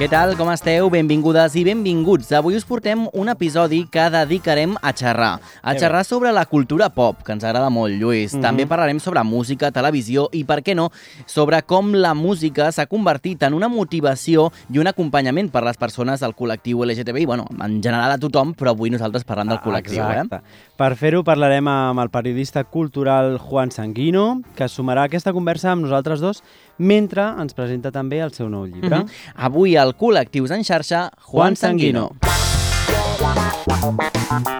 Què tal, com esteu? Benvingudes i benvinguts. Avui us portem un episodi que dedicarem a xerrar. A xerrar sobre la cultura pop, que ens agrada molt, Lluís. També parlarem sobre música, televisió i, per què no, sobre com la música s'ha convertit en una motivació i un acompanyament per les persones del col·lectiu LGTBI. Bueno, en general a tothom, però avui nosaltres parlant del col·lectiu, Exacte. Per fer-ho parlarem amb el periodista cultural Juan Sanguino, que sumarà aquesta conversa amb nosaltres dos mentre ens presenta també el seu nou llibre. Mhm. Avui al Col·lectius en xarxa, Juan Sanguino.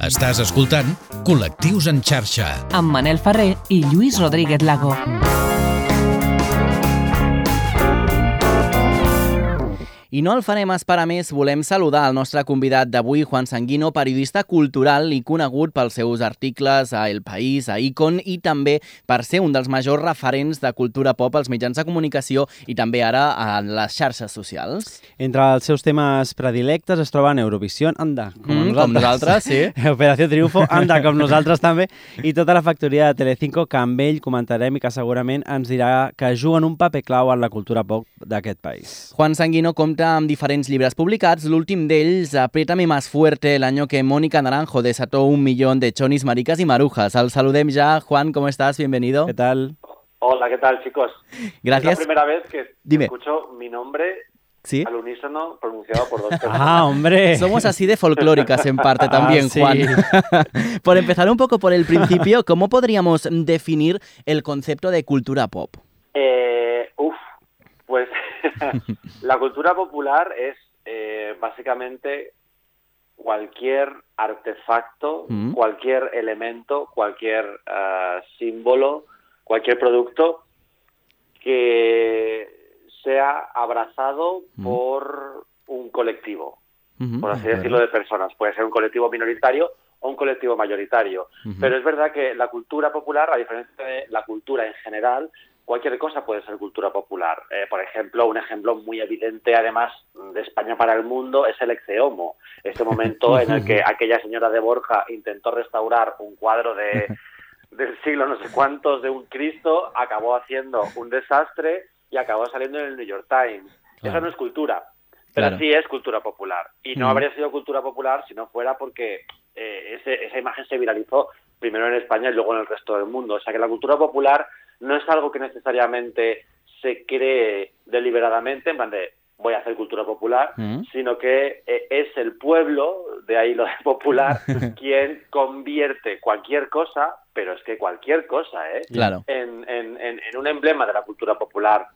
Estàs escoltant Col·lectius en xarxa. amb Manel Ferrer i Lluís Rodríguez Lago. I no el farem esperar més, volem saludar el nostre convidat d'avui, Juan Sanguino, periodista cultural i conegut pels seus articles a El País, a Icon i també per ser un dels majors referents de cultura pop als mitjans de comunicació i també ara a les xarxes socials. Entre els seus temes predilectes es troben Eurovisió, anda, com, Mm, nosaltres. com nosaltres, sí. Operació Triunfo, anda, com nosaltres també, i tota la factoria de Telecinco, que amb ell comentarem i que segurament ens dirà que juguen un paper clau en la cultura pop d'aquest país. Juan Sanguino compta amb diferents llibres publicats, l'últim d'ells, Apriétame más fuerte, el año que Mónica Naranjo desató un millón de chonis, maricas y marujas. El saludem ja. Juan, ¿cómo estás? Bienvenido. Què tal? Hola, ¿qué tal, chicos? Gracias. Es la primera vez que Dime. escucho mi nombre ¿Sí? al unísono pronunciado por dos personas. Ah, hombre! Somos así de folclóricas en parte también, Ah, sí. Juan. por empezar un poco por el principio, ¿cómo podríamos definir el concepto de cultura pop? Eh, la cultura popular es eh, básicamente cualquier artefacto, Mm. cualquier elemento, cualquier ah, símbolo, cualquier producto que sea abrazado Mm. por un colectivo. Ujú. por así de decirlo, de personas. Puede ser un colectivo minoritario o un colectivo mayoritario. Ujú. Pero es verdad que la cultura popular, a diferencia de la cultura en general, cualquier cosa puede ser cultura popular. Eh, por ejemplo, un ejemplo muy evidente, además, de España para el mundo, es el Exeomo. Este momento en el que aquella señora de Borja intentó restaurar un cuadro de, del siglo no sé cuántos de un Cristo, acabó haciendo un desastre y acabó saliendo en el New York Times. Claro. no es cultura, pero Claro. sí es cultura popular. Y no Mm. habría sido cultura popular si no fuera porque eh, ese- esa imagen se viralizó primero en España y luego en el resto del mundo. O sea que la cultura popular no es algo que necesariamente se cree deliberadamente, en plan de voy a hacer cultura popular, Mm. sino que eh, es el pueblo, de ahí lo de popular, quien convierte cualquier cosa, pero es que cualquier cosa, ¿eh? Claro. En, en- en- en un emblema de la cultura popular.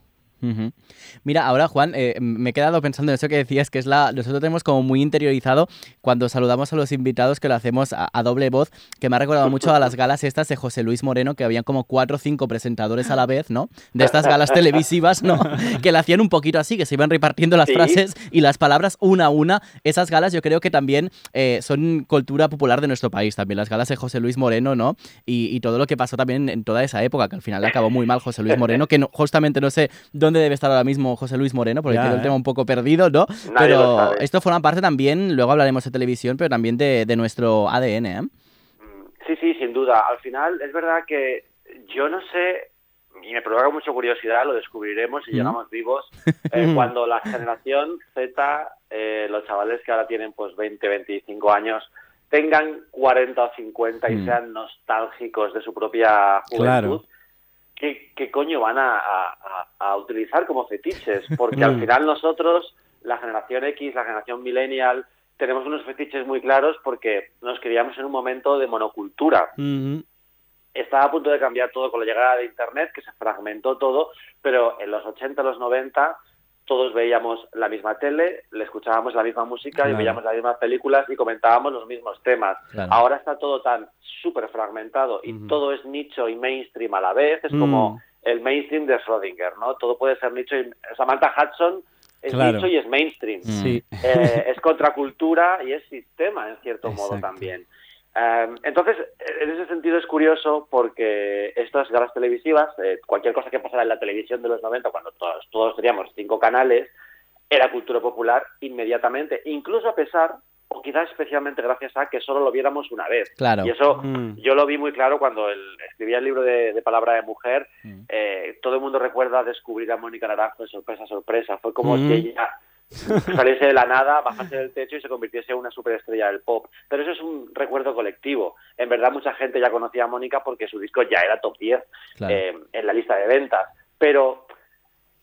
Mira, ahora Juan, eh, me he quedado pensando en eso que decías, que es la. Nosotros tenemos como muy interiorizado cuando saludamos a los invitados que lo hacemos a, a doble voz, que me ha recordado mucho a las galas estas de José Luis Moreno, que habían como cuatro o cinco presentadores a la vez, ¿no? De estas galas televisivas, ¿no? Que la hacían un poquito así, que se iban repartiendo las Sí. frases y las palabras una a una. Esas galas yo creo que también eh, son cultura popular de nuestro país, también las galas de José Luis Moreno, ¿no? Y, y todo lo que pasó también en toda esa época, que al final acabó muy mal José Luis Moreno, que no- justamente no sé dónde debe estar ahora mismo José Luis Moreno, porque quedó el ¿eh? tema un poco perdido, ¿no? Nadie pero esto forma parte también, luego hablaremos de televisión, pero también de, de nuestro ADN, ¿eh? Sí, sí, sin duda. Al final es verdad que yo no sé, y me provoca mucha curiosidad, lo descubriremos si Mm. llegamos vivos, eh, cuando la generación Z, eh, los chavales que ahora tienen pues 20, 25 años, tengan 40 o 50 y Mm. sean nostálgicos de su propia juventud. Claro. ¿Qué, qué coño van a, a- a- a utilizar como fetiches? Porque al Mm. final nosotros, la generación X, la generación millennial, tenemos unos fetiches muy claros porque nos criamos en un momento de monocultura. Mhm. Estaba a punto de cambiar todo con la llegada de Internet, que se fragmentó todo, pero en los 80, los 90, todos veíamos la misma tele, le escuchábamos la misma música Claro. y veíamos las mismas películas y comentábamos los mismos temas. Claro. Ahora está todo tan súper fragmentado y todo es nicho y mainstream a la vez. Es Mm. como el mainstream de Schrödinger, ¿no? Todo puede ser nicho y... Samantha Hudson es Claro. nicho y es mainstream. Mm. Sí. Eh, es contracultura y es sistema, en cierto modo también. Eh, entonces, en ese sentido es curioso porque estas galas televisivas, eh, cualquier cosa que pasara en la televisión de los 90, cuando todos, todos teníamos cinco canales, era cultura popular inmediatamente, incluso a pesar, o quizás especialmente gracias a que solo lo viéramos una vez. Claro. Y eso Mm. yo lo vi muy claro cuando el- escribía el libro de, de Palabra de Mujer. Mm. eh, todo el mundo recuerda descubrir a Mónica Naranjo de sorpresa, sorpresa. Fue como Mm. si ella saliese de la nada, bajase del techo y se convirtiese en una superestrella del pop. Pero eso es un recuerdo colectivo. En verdad, mucha gente ya conocía a Mónica porque su disco ya era top 10 Claro. eh, en la lista de ventas. Pero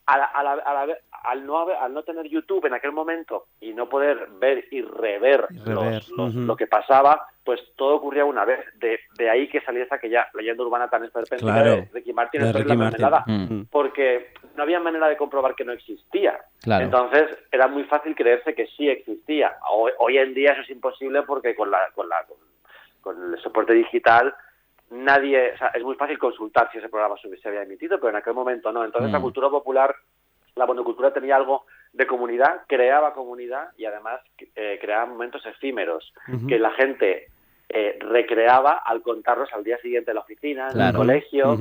a la- a la- a la vez- al, no haber- al no tener YouTube en aquel momento y no poder ver y rever, Y rever, los- los- ujú. lo que pasaba, pues todo ocurría una vez. De, de ahí que saliese aquella leyenda urbana tan esperpéntica Claro. de Ricky Martin De Ricky Martin. Mm. porque no había manera de comprobar que no existía. Claro. Entonces era muy fácil creerse que sí existía. Hoy, hoy en día eso es imposible porque con la, con la con, con el soporte digital nadie, o sea, es muy fácil consultar si ese programa se había emitido, pero en aquel momento no. Entonces Mm. la cultura popular, la monocultura tenía algo de comunidad, creaba comunidad y además eh, creaba momentos efímeros que la gente eh, recreaba al contarlos al día siguiente en la oficina, en Claro. el colegio.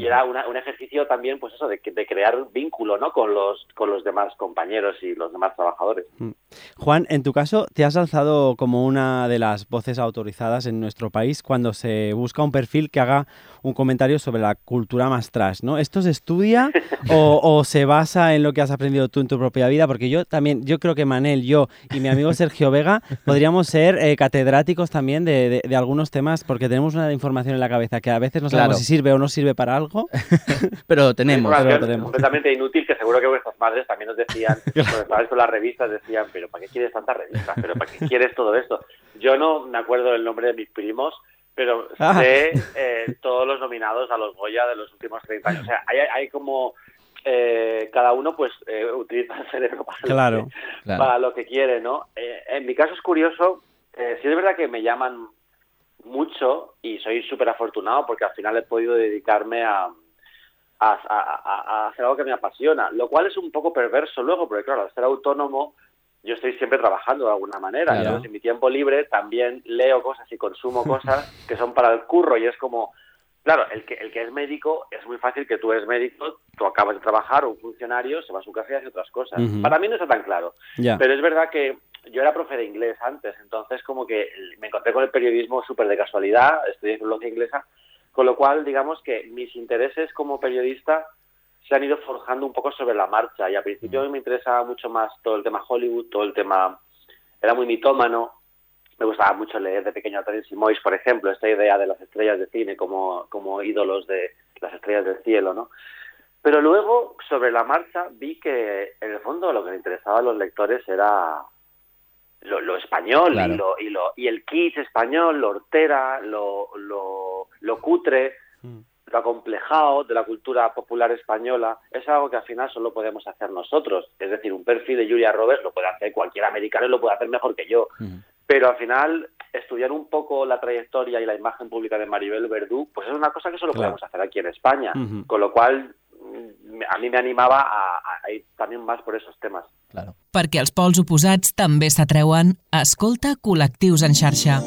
Y era una- un ejercicio también, pues eso, de, de crear vínculo, ¿no? Con los, con los demás compañeros y los demás trabajadores. Juan, en tu caso, te has alzado como una de las voces autorizadas en nuestro país cuando se busca un perfil que haga un comentario sobre la cultura más trash, ¿no? ¿Esto se estudia o, o se basa en lo que has aprendido tú en tu propia vida? Porque yo también, yo creo que Manel, yo y mi amigo Sergio Vega podríamos ser eh, catedráticos también de, de- de algunos temas porque tenemos una información en la cabeza que a veces no sabemos Claro. si sirve o no sirve para algo. Pero tenemos. Información pero tenemos. completamente inútil que seguro que vuestras madres también nos decían, cuando estabais con las revistas, decían, pero ¿para qué quieres tantas revistas? ¿Pero para qué quieres todo esto? Yo no me acuerdo del nombre de mis primos, pero Ah. sé eh, todos los nominados a los Goya de los últimos 30 años. O sea, hay, hay como... eh, cada uno pues eh, utiliza el cerebro para, Claro. lo que, Claro. para lo que quiere, ¿no? Eh, en mi caso es curioso, eh, sí es verdad que me llaman mucho y soy súper afortunado porque al final he podido dedicarme a, a, a- a- a hacer algo que me apasiona, lo cual es un poco perverso luego, porque claro, al ser autónomo yo estoy siempre trabajando de alguna manera, Claro. entonces en mi tiempo libre también leo cosas y consumo cosas que son para el curro y es como, claro, el que, el que es médico es muy fácil que tú eres médico, tú acabas de trabajar, un funcionario se va a su casa y hace otras cosas. Para mí no está tan claro. Ya. Pero es verdad que yo era profe de inglés antes, entonces como que me encontré con el periodismo súper de casualidad, estudié filología inglesa, con lo cual digamos que mis intereses como periodista se han ido forjando un poco sobre la marcha y al principio me interesaba mucho más todo el tema Hollywood, todo el tema... Era muy mitómano, me gustaba mucho leer de pequeño a Terence Moyes, por ejemplo, esta idea de las estrellas de cine como, como ídolos de las estrellas del cielo, ¿no? Pero luego, sobre la marcha, vi que en el fondo lo que le interesaba a los lectores era lo, lo español Claro. y, lo, y, lo, y el kitsch español, lo hortera, lo, lo, lo cutre, Mm. lo acomplejado de la cultura popular española. Es algo que al final solo podemos hacer nosotros. Es decir, un perfil de Julia Roberts lo puede hacer cualquier americano y lo puede hacer mejor que yo. Ujú. Pero al final, estudiar un poco la trayectoria y la imagen pública de Maribel Verdú, pues es una cosa que solo Claro. podemos hacer aquí en España. Con lo cual, mm, a mí me a, a- a ir también más por esos temas. Claro. Perquè els pols oposats també s'atreuen, escolta col·lectius en xarxa.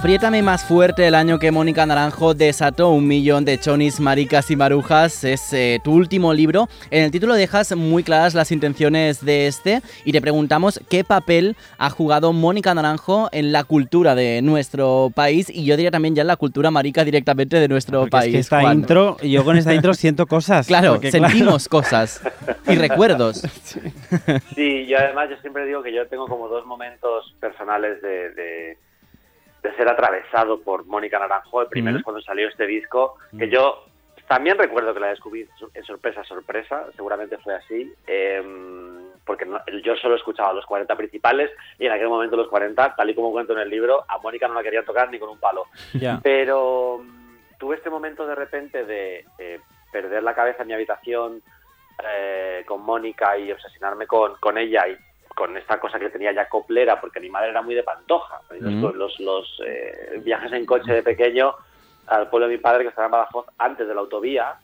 Apriétame más fuerte el año que Mónica Naranjo desató un millón de chonis, maricas y marujas. Es eh, tu último libro. En el título dejas muy claras las intenciones de este y te preguntamos qué papel ha jugado Mónica Naranjo en la cultura de nuestro país y yo diría también ya en la cultura marica directamente de nuestro Porque país. es que esta Juan. intro, yo con esta intro siento cosas. Claro, porque, claro, sentimos cosas y recuerdos. Sí, yo además yo siempre digo que yo tengo como dos momentos personales de, de, de ser atravesado por Mónica Naranjo. El primero es cuando salió este disco, que yo también recuerdo que la descubrí en sorpresa, sorpresa, seguramente fue así, em, porque no- yo solo escuchaba los 40 principales y en aquel momento los 40, tal y como cuento en el libro, a Mónica no la querían tocar ni con un palo. Ya. Pero mm, tuve este momento de repente de eh, perder la cabeza en mi habitación eh, con Mónica y obsesionarme con, con ella y con esta cosa que tenía ya coplera, porque mi madre era muy de pantoja. Los-. Los, los, eh, viajes en coche de pequeño al pueblo de mi padre, que estaba en Badajoz, antes de la autovía,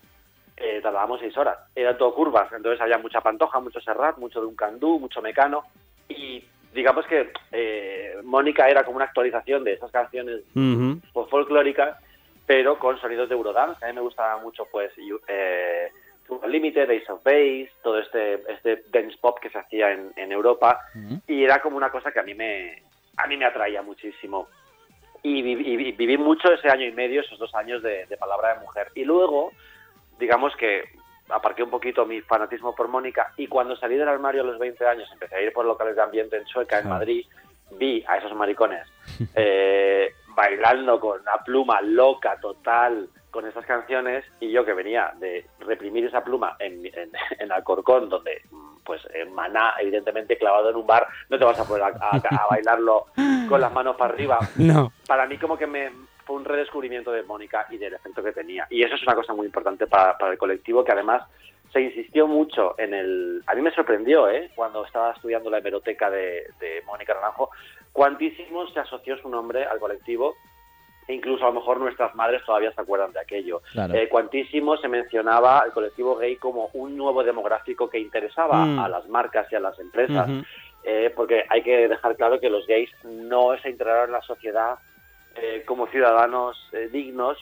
eh, tardábamos seis horas. Eran todo curvas, entonces había mucha pantoja, mucho serrat, mucho de un candú, mucho mecano. Y digamos que eh, Mónica era como una actualización de esas canciones folclóricas, pero con sonidos de Eurodance. A mí me gustaba mucho, pues, eh, Limited, Ace of Base, todo este, este dance pop que se hacía en, en Europa, y era como una cosa que a mí me, a mí me atraía muchísimo. Y viví, y viví mucho ese año y medio, esos dos años de, de Palabra de Mujer. Y luego, digamos que aparqué un poquito mi fanatismo por Mónica y cuando salí del armario a los 20 años empecé a ir por locales de ambiente en Chueca, en Claro. Madrid, vi a esos maricones eh, bailando con una pluma loca total con esas canciones y yo que venía de reprimir esa pluma en, en, en Alcorcón, donde mm, pues en Maná, evidentemente clavado en un bar, no te vas a poner a, a- a bailarlo con las manos para arriba. No. Para mí como que me fue un redescubrimiento de Mónica y del efecto que tenía. Y eso es una cosa muy importante para, para el colectivo, que además se insistió mucho en el... A mí me sorprendió, ¿eh? Cuando estaba estudiando la hemeroteca de, de Mónica Naranjo, cuantísimo se asoció su nombre al colectivo e incluso a lo mejor nuestras madres todavía se acuerdan de aquello. Claro. Eh, cuantísimo se mencionaba el colectivo gay como un nuevo demográfico que interesaba Mm. a las marcas y a las empresas, eh, porque hay que dejar claro que los gays no se integraron en la sociedad eh, como ciudadanos dignos,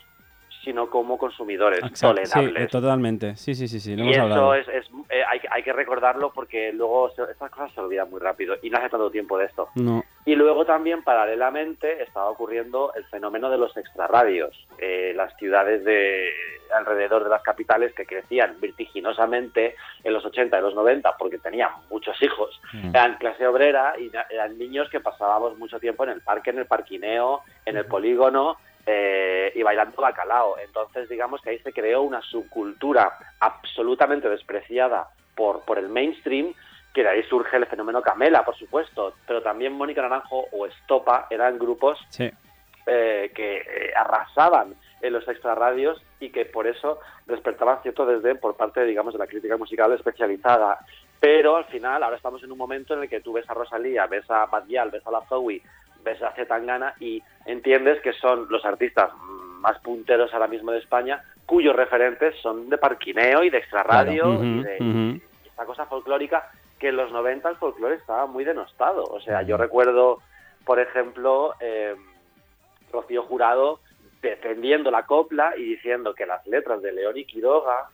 sino como consumidores Exacto, tolerables. totalmente. Sí, sí, sí, sí, lo Y hemos eso hablado. es, es- eh, hay, que- hay que recordarlo porque luego se- estas cosas se olvidan muy rápido y no hace tanto tiempo de esto. No. Y luego también, paralelamente, estaba ocurriendo el fenómeno de los extrarradios. Eh, las ciudades de alrededor de las capitales que crecían vertiginosamente en los 80 y los 90 porque tenían muchos hijos. Mm. Eran clase obrera y eran niños que pasábamos mucho tiempo en el parque, en el parquineo, en el polígono eh, y bailando bacalao. Entonces, digamos que ahí se creó una subcultura absolutamente despreciada por, por el mainstream, que de ahí surge el fenómeno Camela, por supuesto, pero también Mónica Naranjo o Estopa eran grupos Sí. eh, que eh, arrasaban en los extrarradios y que por eso despertaban cierto desdén por parte, digamos, de la crítica musical especializada. Pero al final, ahora estamos en un momento en el que tú ves a Rosalía, ves a Bad Gyal, ves a La Zoe, ves a Zetangana y entiendes que son los artistas más punteros ahora mismo de España, cuyos referentes son de parquineo y de extrarradio y de y esta cosa folclórica que en los 90 el folclore estaba muy denostado. O sea, yo recuerdo, por ejemplo, eh, Rocío Jurado defendiendo la copla y diciendo que las letras de León y Quiroga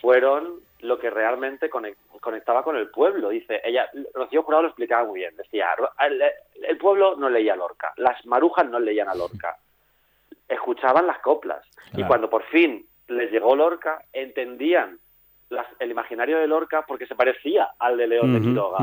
fueron lo que realmente conec- conectaba con el pueblo. Dice, ella, Rocío Jurado lo explicaba muy bien. Decía, "Ro- el, el pueblo no leía a Lorca, las marujas no leían a Lorca, escuchaban las coplas. Y cuando por fin les llegó Lorca, entendían las- el imaginario de Lorca porque se parecía al de León de Quiroga.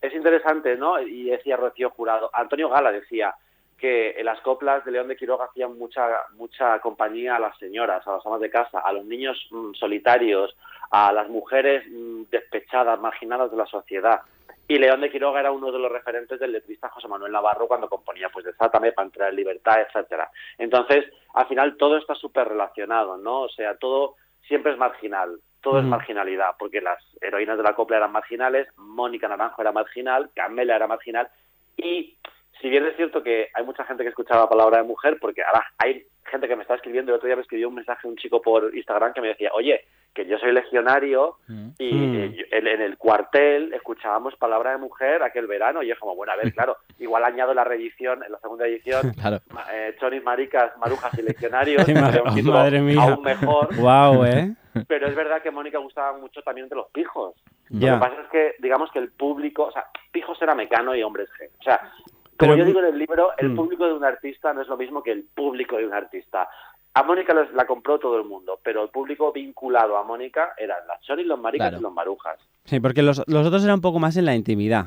Es interesante, ¿no? Y decía Rocío Jurado, Antonio Gala decía que en las coplas de León de Quiroga hacían mucha mucha compañía a las señoras, a las amas de casa, a los niños mm, solitarios, a las mujeres mm, despechadas, marginadas de la sociedad. Y León de Quiroga era uno de los referentes del letrista José Manuel Navarro cuando componía pues Desátame, para entrar en libertad, etcétera. Entonces, al final todo está súper relacionado, ¿no? O sea, todo siempre es marginal, todo es marginalidad, porque las heroínas de la copla eran marginales, Mónica Naranjo era marginal, Camela era marginal, y si bien es cierto que hay mucha gente que escuchaba la palabra de mujer, porque ahora hay gente que me está escribiendo, el otro día me escribió un mensaje un chico por Instagram que me decía, oye, que yo soy legionario Mm. y Mm. eh, en, en el cuartel escuchábamos palabra de mujer aquel verano y es como, bueno, a ver, claro, igual añado la reedición, en la segunda edición, Claro. eh, chonis, maricas, marujas y legionarios, un título madre mía. aún mejor, Wow, ¿eh? pero es verdad que Mónica gustaba mucho también de los pijos. Ya. Lo que pasa es que, digamos que el público, o sea, pijos era Mecano y hombres G. O sea, como Pero- yo digo en el libro, el Mm. público de un artista no es lo mismo que el público de un artista. A Mónica la compró todo el mundo, pero el público vinculado a Mónica eran las chonis, los maricas Claro. y los marujas. Sí, porque los, los otros eran un poco más en la intimidad.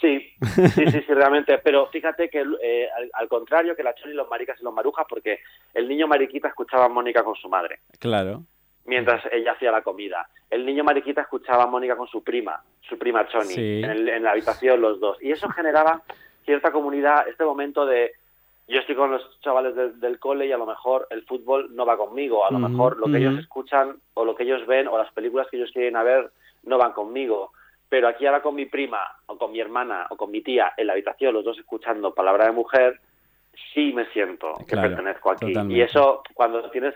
Sí, sí, sí, sí, realmente. Pero fíjate que eh, al, al contrario que la chonis, los maricas y los marujas, porque el niño mariquita escuchaba a Mónica con su madre. Claro. Mientras ella hacía la comida. El niño mariquita escuchaba a Mónica con su prima, su prima Choni, Sí. en, el- en la habitación los dos. Y eso generaba cierta comunidad, este momento de yo estoy con los chavales del- del cole y a lo mejor el fútbol no va conmigo, a lo mejor lo que ellos escuchan o lo que ellos ven o las películas que ellos quieren a ver no van conmigo. Pero aquí ahora con mi prima o con mi hermana o con mi tía en la habitación, los dos escuchando palabra de mujer, sí me siento que Claro, pertenezco aquí. totalmente. Y eso cuando tienes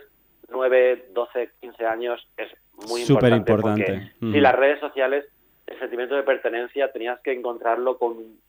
9, 12, 15 años es muy Súper importante. Si las redes sociales, el sentimiento de pertenencia tenías que encontrarlo con,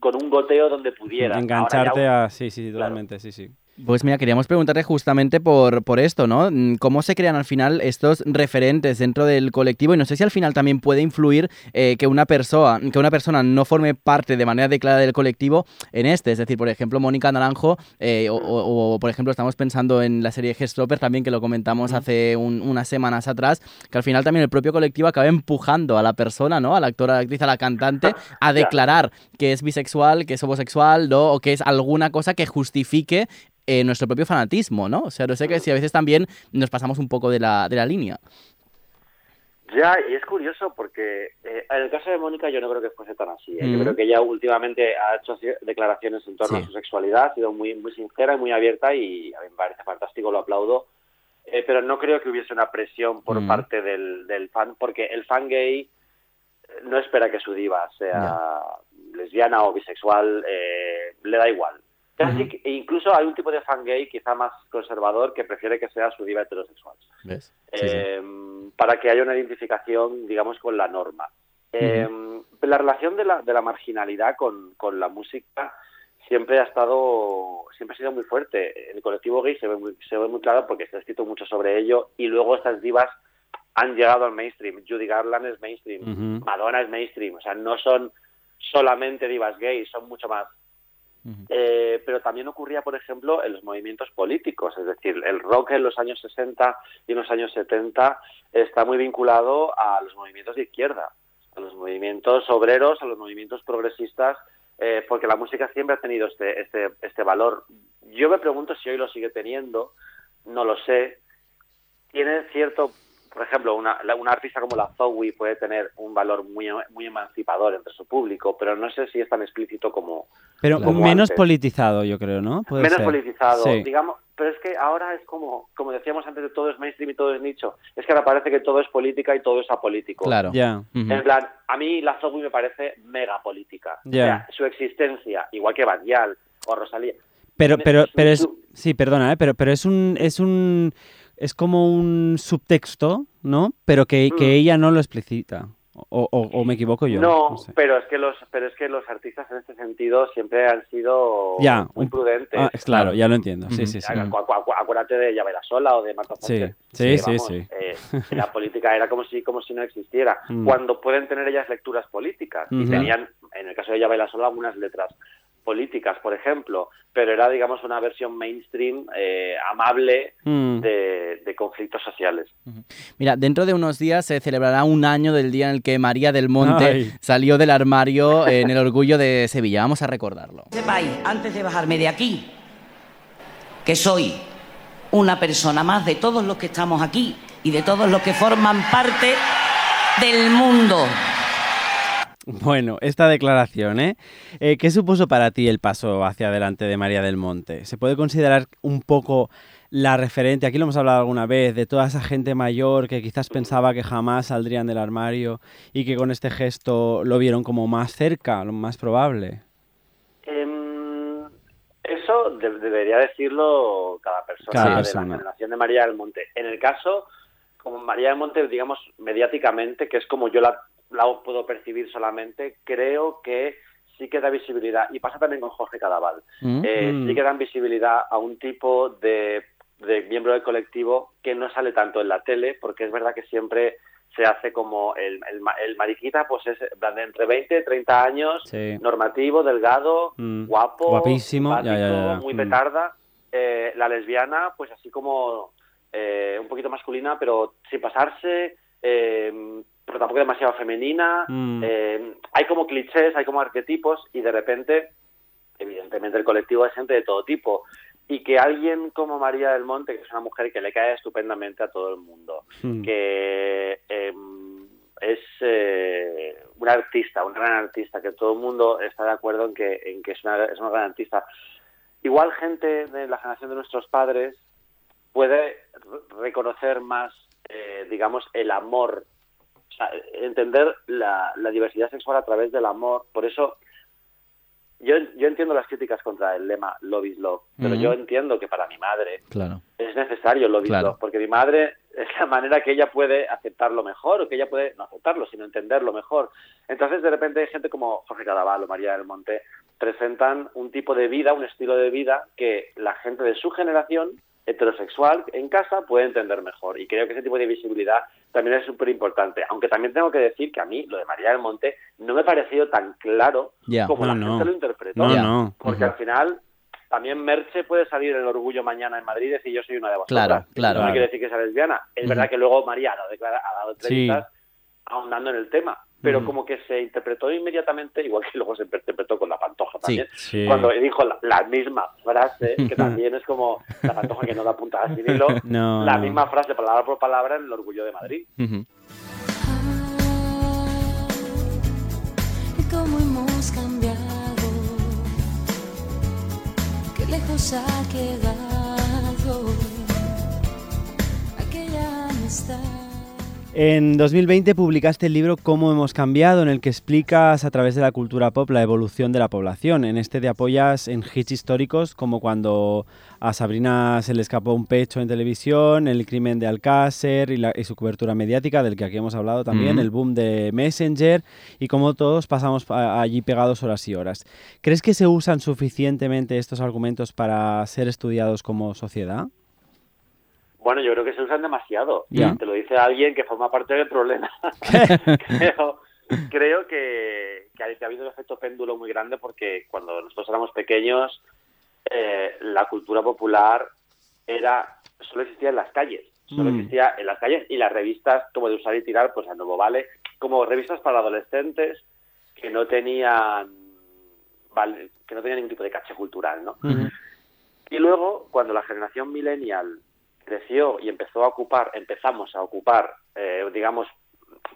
con un goteo donde pudieras. Engancharte ya a... Sí, sí, totalmente, sí, sí. Pues mira, queríamos preguntarte justamente por, por esto, ¿no? Mm, ¿Cómo se crean al final estos referentes dentro del colectivo? Y no sé si al final también puede influir eh, que, una persona, que una persona no forme parte de manera declarada del colectivo en este. Es decir, por ejemplo, Mónica Naranjo, eh, o, o- o, por ejemplo, estamos pensando en la serie Gestropper también, que lo comentamos hace un- unas semanas atrás, que al final también el propio colectivo acaba empujando a la persona, ¿no? A la actora, a la actriz, a la cantante, a declarar que es bisexual, que es homosexual, ¿no? O que es alguna cosa que justifique eh, nuestro propio fanatismo, ¿no? O sea, no sé que si a veces también nos pasamos un poco de la, de la línea. Ya, y es curioso porque eh, en el caso de Mónica yo no creo que fuese tan así. ¿eh? Yo Mm. creo que ella últimamente ha hecho declaraciones en torno Sí. a su sexualidad, ha sido muy, muy sincera y muy abierta y a mí me parece fantástico, lo aplaudo. Eh, pero no creo que hubiese una presión por Mm. parte del, del fan, porque el fan gay no espera que su diva sea lesbiana o bisexual, eh, le da igual. Casi e incluso hay un tipo de fan gay quizá más conservador que prefiere que sea su diva heterosexual ¿Ves? eh, para que haya una identificación, digamos, con la norma. Eh, La relación de la, de la marginalidad con, con la música siempre ha estado, siempre ha sido muy fuerte. El colectivo gay se ve muy, se ve muy claro porque se ha escrito mucho sobre ello y luego estas divas han llegado al mainstream. Judy Garland es mainstream. Madonna es mainstream, o sea, no son solamente divas gays, son mucho más. Eh, pero también ocurría, por ejemplo, en los movimientos políticos, es decir, el rock en los años 60 y en los años 70 está muy vinculado a los movimientos de izquierda, a los movimientos obreros, a los movimientos progresistas, eh, porque la música siempre ha tenido este, este, este valor. Yo me pregunto si hoy lo sigue teniendo, no lo sé. Tiene cierto, por ejemplo, una, la- una artista como la Zoe puede tener un valor muy, muy emancipador entre su público, pero no sé si es tan explícito como, Pero Como menos antes. politizado, yo creo, ¿no? Puede menos ser. politizado, Sí. digamos, pero es que ahora es como, como decíamos antes, de todo es mainstream y todo es nicho. Es que ahora parece que todo es política y todo es apolítico. Claro. Ya. Ujú. En plan, a mí la Zoe me parece mega política. Ya. O sea, su existencia, igual que Badial o Rosalía. Pero, pero, su- pero es, su- sí, perdona, ¿eh? pero, pero es un, es un, es como un subtexto, ¿no? Pero que, que Mm. ella no lo explicita. O, o- o me equivoco yo. no, sé. pero es que los, pero es que los artistas en este sentido siempre han sido Ya, muy prudentes. Ah, claro, ya lo entiendo. Sí, sí, sí. Acu- acu- acu- Acuérdate de Llavera Sola o de Marta Sí, Sánchez. sí, sí, vamos, sí. eh, la política era como si, como si no existiera. Mm. Cuando pueden tener ellas lecturas políticas. Y tenían, en el caso de Llavera Sola, algunas letras políticas, por ejemplo. Pero era, digamos, una versión mainstream eh, amable Mm. de, de conflictos sociales. Mira, dentro de unos días se celebrará un año del día en el que María del Monte Ay. salió del armario en el orgullo de Sevilla. Vamos a recordarlo. sepáis, antes de bajarme de aquí, que soy una persona más de todos los que estamos aquí y de todos los que forman parte del mundo. Bueno, esta declaración, ¿eh? Eh, ¿Qué supuso para ti el paso hacia adelante de María del Monte? ¿Se puede considerar un poco la referente, aquí lo hemos hablado alguna vez, de toda esa gente mayor que quizás pensaba que jamás saldrían del armario y que con este gesto lo vieron como más cerca, lo más probable? Em, eso de- debería decirlo cada persona Cada de persona. la generación de María del Monte. En el caso, como María del Monte, digamos, mediáticamente, que es como yo la, la puedo percibir solamente, creo que sí que da visibilidad, y pasa también con Jorge Cadaval, ¿Mm? eh, Mm. sí que dan visibilidad a un tipo de, de miembro del colectivo que no sale tanto en la tele, porque es verdad que siempre se hace como el, el, el mariquita, pues es de entre 20 y 30 años, Sí. normativo, delgado, Mm. guapo, Guapísimo, ya, ya, simpático, ya. muy Mm. petarda. Eh, la lesbiana, pues así como eh, un poquito masculina, pero sin pasarse, eh, pero tampoco demasiado femenina. Mm. Eh, hay como clichés, hay como arquetipos y de repente, evidentemente el colectivo es gente de todo tipo. Y que alguien como María del Monte, que es una mujer que le cae estupendamente a todo el mundo, Mm. que eh, es eh, una artista, una gran artista, que todo el mundo está de acuerdo en que, en que es, una, es una gran artista. igual gente de la generación de nuestros padres puede re- reconocer más, eh, digamos, el amor, o sea, entender la, la diversidad sexual a través del amor. Por eso yo, yo entiendo las críticas contra el lema Love is Love, pero yo entiendo que para mi madre Claro. es necesario Love is. Love, porque mi madre es la manera que ella puede aceptarlo mejor, o que ella puede no aceptarlo, sino entenderlo mejor. Entonces, de repente, hay gente como Jorge Cadaval o María del Monte presentan un tipo de vida, un estilo de vida que la gente de su generación heterosexual en casa puede entender mejor. Y creo que ese tipo de visibilidad también es súper importante. Aunque también tengo que decir que a mí lo de María del Monte no me ha parecido tan claro como No, la no. gente lo interpretó. No, Ya. no. Porque al final también Merche puede salir el orgullo mañana en Madrid y decir yo soy una de vosotras. Claro, claro. No quiere decir que sea lesbiana. Es verdad que luego María ha dado, declara- ha dado Sí. Ahondando en el tema. Pero como que se interpretó inmediatamente, igual que luego se interpretó con la pantoja también, sí. cuando dijo la, la misma frase, que también es como la pantoja que no da puntada sin hilo, No, la no. misma frase palabra por palabra en el orgullo de Madrid. Y cómo hemos cambiado, qué lejos ha quedado aquella amistad. En 2020 publicaste el libro Cómo hemos cambiado, en el que explicas a través de la cultura pop la evolución de la población. En este te apoyas en hits históricos como cuando a Sabrina se le escapó un pecho en televisión, el crimen de Alcácer y, la- y su cobertura mediática, del que aquí hemos hablado también, el boom de Messenger y cómo todos pasamos allí pegados horas y horas. ¿Crees que se usan suficientemente estos argumentos para ser estudiados como sociedad? Bueno, yo creo que se usan demasiado. Ya. Te lo dice alguien que forma parte del problema. creo creo que, que ha, habido un efecto péndulo muy grande porque cuando nosotros éramos pequeños, eh, la cultura popular era solo existía en las calles. Solo Mm. existía en las calles y las revistas como de usar y tirar, pues a nuevo vale, como revistas para adolescentes que no tenían que no tenían ningún tipo de caché cultural, ¿no? Y luego, cuando la generación millennial creció y empezó a ocupar, empezamos a ocupar, eh, digamos,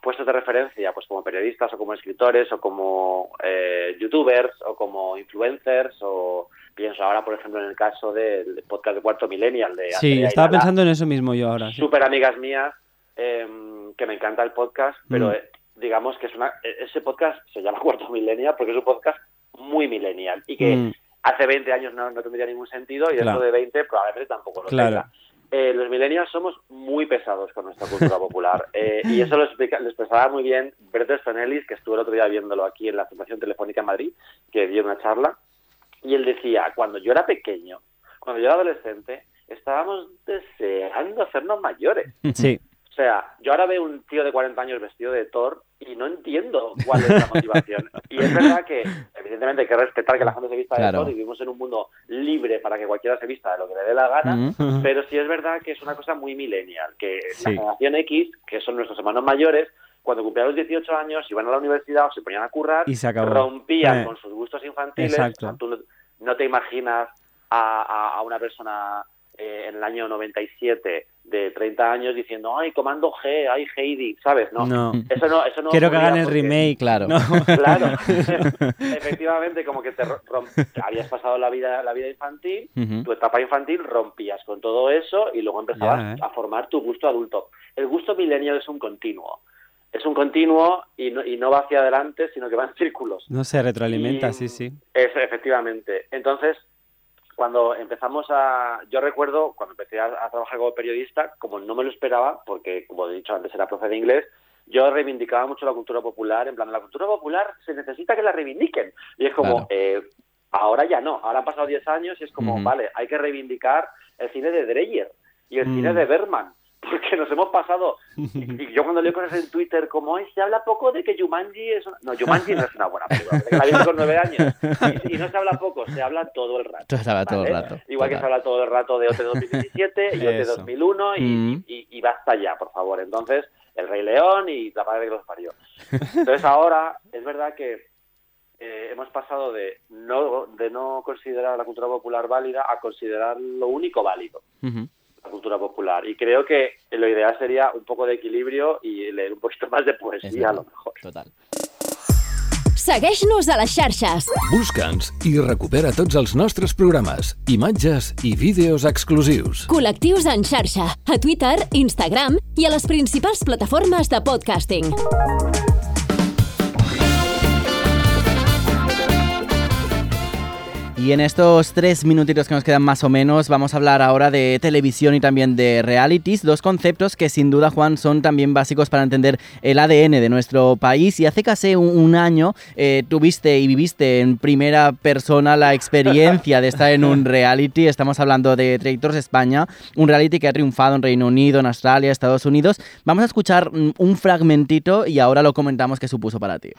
puestos de referencia, pues como periodistas o como escritores o como eh, youtubers o como influencers o pienso ahora, por ejemplo, en el caso del podcast de Cuarto Millennial de Sí, estaba pensando en eso mismo yo ahora. sí. súper amigas mías eh, que me encanta el podcast, pero Mm. eh, digamos que es una e- ese podcast se llama Cuarto Millennial porque es un podcast muy millennial y que Mm. hace 20 años no, no tendría ningún sentido y Claro. dentro de 20 probablemente tampoco lo Claro. tenga. Eh, los millennials somos muy pesados con nuestra cultura popular eh, y eso lo, explica, lo expresaba muy bien Bert Easton-Ellis, que estuvo el otro día viéndolo aquí en la Fundación Telefónica en Madrid, que dio una charla, y él decía, cuando yo era pequeño, cuando yo era adolescente, estábamos deseando hacernos mayores. Sí. O sea, yo ahora veo un tío de 40 años vestido de Thor y no entiendo cuál es la motivación. Y es verdad que, evidentemente, hay que respetar que la gente se vista Claro. de Thor y vivimos en un mundo libre para que cualquiera se vista de lo que le dé la gana. Pero sí es verdad que es una cosa muy millennial, que Sí. la generación X, que son nuestros hermanos mayores, cuando cumplían los 18 años, iban a la universidad o se ponían a currar, Y se acabó. rompían Eh. con sus gustos infantiles. Exacto. O sea, tú no, no te imaginas a, a- a una persona eh, en el año 97 de 30 años diciendo, ay, Comando G, ay, Heidi, ¿sabes? No, No. eso no, eso no Quiero que hagan el porque- remake. Claro. No. Claro, efectivamente, como que te habías pasado la vida, la vida infantil, tu etapa infantil rompías con todo eso y luego empezabas ¿eh? a formar tu gusto adulto. El gusto millennial es un continuo. Es un continuo y no, y no va hacia adelante, sino que va en círculos. No se retroalimenta, Y- sí, sí. Es, efectivamente. Entonces, cuando empezamos a... Yo recuerdo, cuando empecé a, a trabajar como periodista, como no me lo esperaba, porque, como he dicho antes, era profe de inglés, yo reivindicaba mucho la cultura popular, en plan, la cultura popular se necesita que la reivindiquen. Y es como, Claro. eh, ahora ya no, ahora han pasado 10 años y es como, vale, hay que reivindicar el cine de Dreyer y el Mm. cine de Berman. Porque nos hemos pasado. Y, y yo cuando leo cosas en Twitter como, "Ay, se habla poco de que Jumanji es una... No, Jumanji no es una buena película. La vi con nueve años. Y, y no se habla poco, se habla todo el rato. Todo se habla todo el ¿vale? rato, Igual que se habla todo el rato de OT 2017 y OT Eso. 2001 y, Mm. y, y basta ya, por favor. Entonces, El Rey León y La Padre que los parió. Entonces ahora es verdad que eh, hemos pasado de no, de no considerar la cultura popular válida a considerar lo único válido Ujú. La cultura popular. Y creo que lo ideal sería un poco de equilibrio y leer un poquito más de Es poesía a lo mejor. Total. Segueix-nos a les xarxes. Busca'ns i recupera tots els nostres programes, imatges i vídeos exclusius. Col·lectius en xarxa, a Twitter, Instagram i a les principals plataformes de podcasting. Y en estos tres minutitos que nos quedan más o menos, vamos a hablar ahora de televisión y también de realities, dos conceptos que sin duda, Juan, son también básicos para entender el ADN de nuestro país. Y hace casi un, año eh, tuviste y viviste en primera persona la experiencia de estar en un reality. Estamos hablando de Traitors España, un reality que ha triunfado en Reino Unido, en Australia, Estados Unidos. Vamos a escuchar mm, un fragmentito y ahora lo comentamos qué supuso para ti.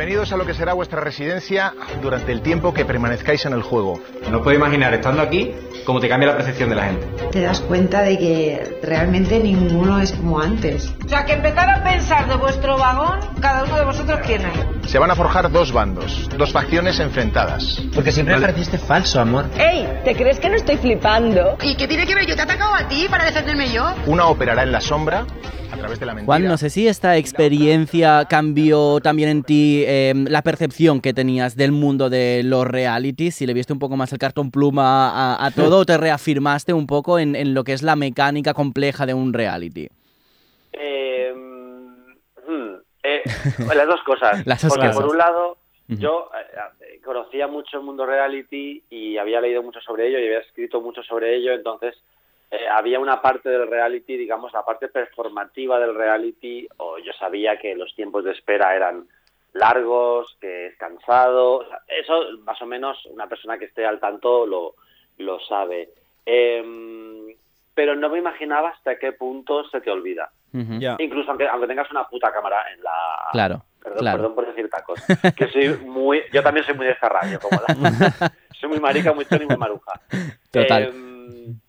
Bienvenidos a lo que será vuestra residencia durante el tiempo que permanezcáis en el juego. No puedo imaginar estando aquí cómo te cambia la percepción de la gente. Te das cuenta de que realmente ninguno es como antes. O sea, que empezar a pensar de vuestro vagón, cada uno de vosotros quién es. Se van a forjar dos bandos, dos facciones enfrentadas. Porque siempre Vale. pareciste falso, amor. ¡Ey! ¿Te crees que no estoy flipando? ¿Y qué tiene que ver? Yo te he atacado a ti para defenderme yo. Una operará en la sombra a través de la mentira. Juan, no sé si esta experiencia cambió también en ti eh, la percepción que tenías del mundo de los realities, si le viste un poco más el cartón pluma a, a todo o te reafirmaste un poco en, en lo que es la mecánica compleja de un reality. Eh, hmm, eh, las dos cosas. Las dos Porque cosas. por un lado, yo eh, conocía mucho el mundo reality y había leído mucho sobre ello y había escrito mucho sobre ello, entonces eh, había una parte del reality, digamos, la parte performativa del reality, o yo sabía que los tiempos de espera eran largos, que es cansado, o sea, eso más o menos una persona que esté al tanto lo, lo sabe. Em, pero no me imaginaba hasta qué punto se te olvida. Incluso aunque, aunque tengas una puta cámara en la... Claro, Perdón, claro. perdón por decir tacos. Que soy muy... Yo también soy muy de esta radio, como la... soy muy marica, muy choni y muy maruja. Total. Eh,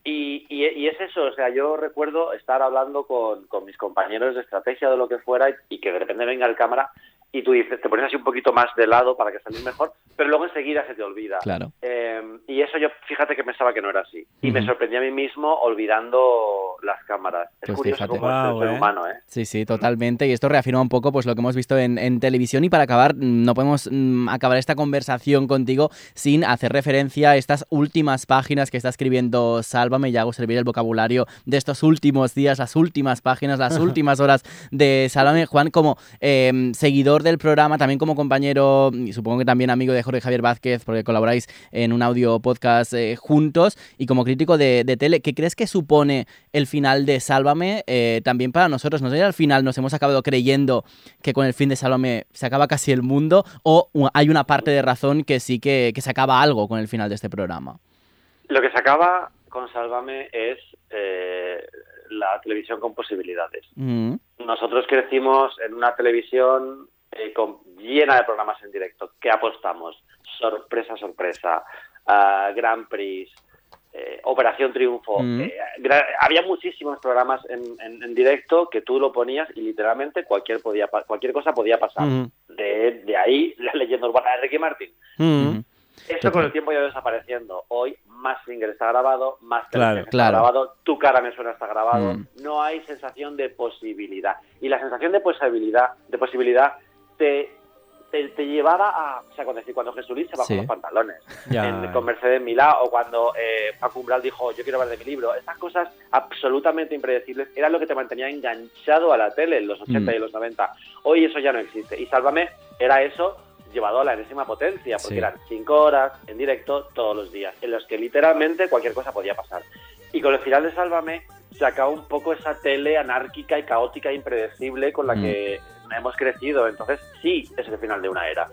y, y, y es eso, o sea, yo recuerdo estar hablando con, con mis compañeros de estrategia de lo que fuera y, y que de repente venga el cámara y tú dices, te pones así un poquito más de lado para que salís mejor, pero luego enseguida se te olvida. Claro. Eh, y eso yo, fíjate que pensaba que no era así. Y me sorprendí a mí mismo olvidando las cámaras. Es Pues curioso fíjate. cómo es el ser eh. humano, ¿eh? Sí, sí, totalmente. Y esto reafirma un poco pues lo que hemos visto en, en televisión. Y para acabar, no podemos mm, acabar esta conversación contigo sin hacer referencia a estas últimas páginas que está escribiendo Sálvame. Ya hago servir el vocabulario de estos últimos días, las últimas páginas, las últimas horas de Sálvame. Juan, como eh, seguidor del programa, también como compañero y supongo que también amigo de Jorge Javier Vázquez, porque colaboráis en un audio podcast eh, juntos, y como crítico de, de tele, ¿qué crees que supone el final de Sálvame eh, también para nosotros? ¿No sé al final nos hemos acabado creyendo que con el fin de Sálvame se acaba casi el mundo o hay una parte de razón que sí que, que se acaba algo con el final de este programa? Lo que se acaba con Sálvame es eh, la televisión con posibilidades. Mm, Nosotros crecimos en una televisión eh, con- llena de programas en directo. ¿Qué apostamos? Sorpresa, sorpresa. ah, Grand Prix. eh, Operación Triunfo. Mm. Eh, había muchísimos programas en, en- en directo que tú lo ponías y literalmente cualquier, podía, cualquier cosa podía pasar. Ujú. de, de ahí la leyenda urbana de Ricky Martin. Mm. Esto con el tiempo ya va desapareciendo. Hoy más single está grabado, más Claro, está claro. grabado, tu cara me suena está grabado. Mm. No hay sensación de posibilidad. Y la sensación de posibilidad, de posibilidad te, te, te llevaba a, o sea, cuando, cuando Jesulín se bajó Sí. los pantalones Ya, en- con Mercedes Milá o cuando eh, Paco Umbral dijo yo quiero hablar de mi libro. Estas cosas absolutamente impredecibles eran lo que te mantenía enganchado a la tele en los 80 Mm. y los 90. Hoy eso ya no existe. Y Sálvame era eso llevado a la enésima potencia, porque Sí. eran cinco horas en directo todos los días, en los que literalmente cualquier cosa podía pasar. Y con el final de Sálvame se acabó un poco esa tele anárquica y caótica e impredecible con la Mm. que hemos crecido. Entonces sí, es el final de una era.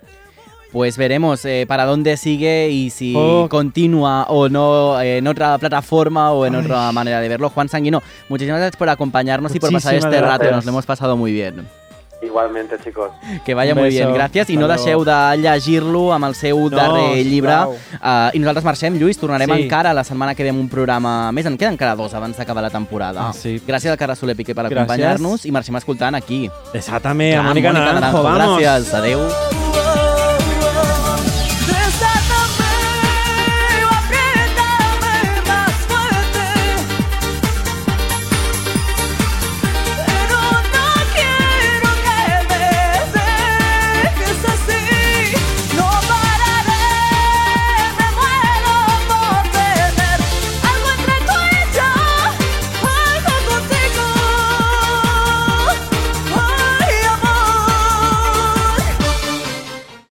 Pues veremos eh, para dónde sigue y si Oh. continúa o no eh, en otra plataforma o en otra manera de verlo. Juan Sanguino, muchísimas gracias por acompañarnos y por pasar Muchísimas este rato. gracias. Nos lo hemos pasado muy bien. Igualmente, chicos. Que vaya beso. bien, gràcies. I no deixeu de llegir-lo amb el seu darrer llibre. Uh, I nosaltres marxem, Lluís, tornarem Sí. encara la setmana que ve amb un programa més. En queden encara dos abans d'acabar la temporada. Ah, sí. Gràcies al Carles Soler Piqué per acompanyar-nos i marxem escoltant aquí. Desátame a Clar, Mónica Naranjo, vamos. Gràcies, adeu.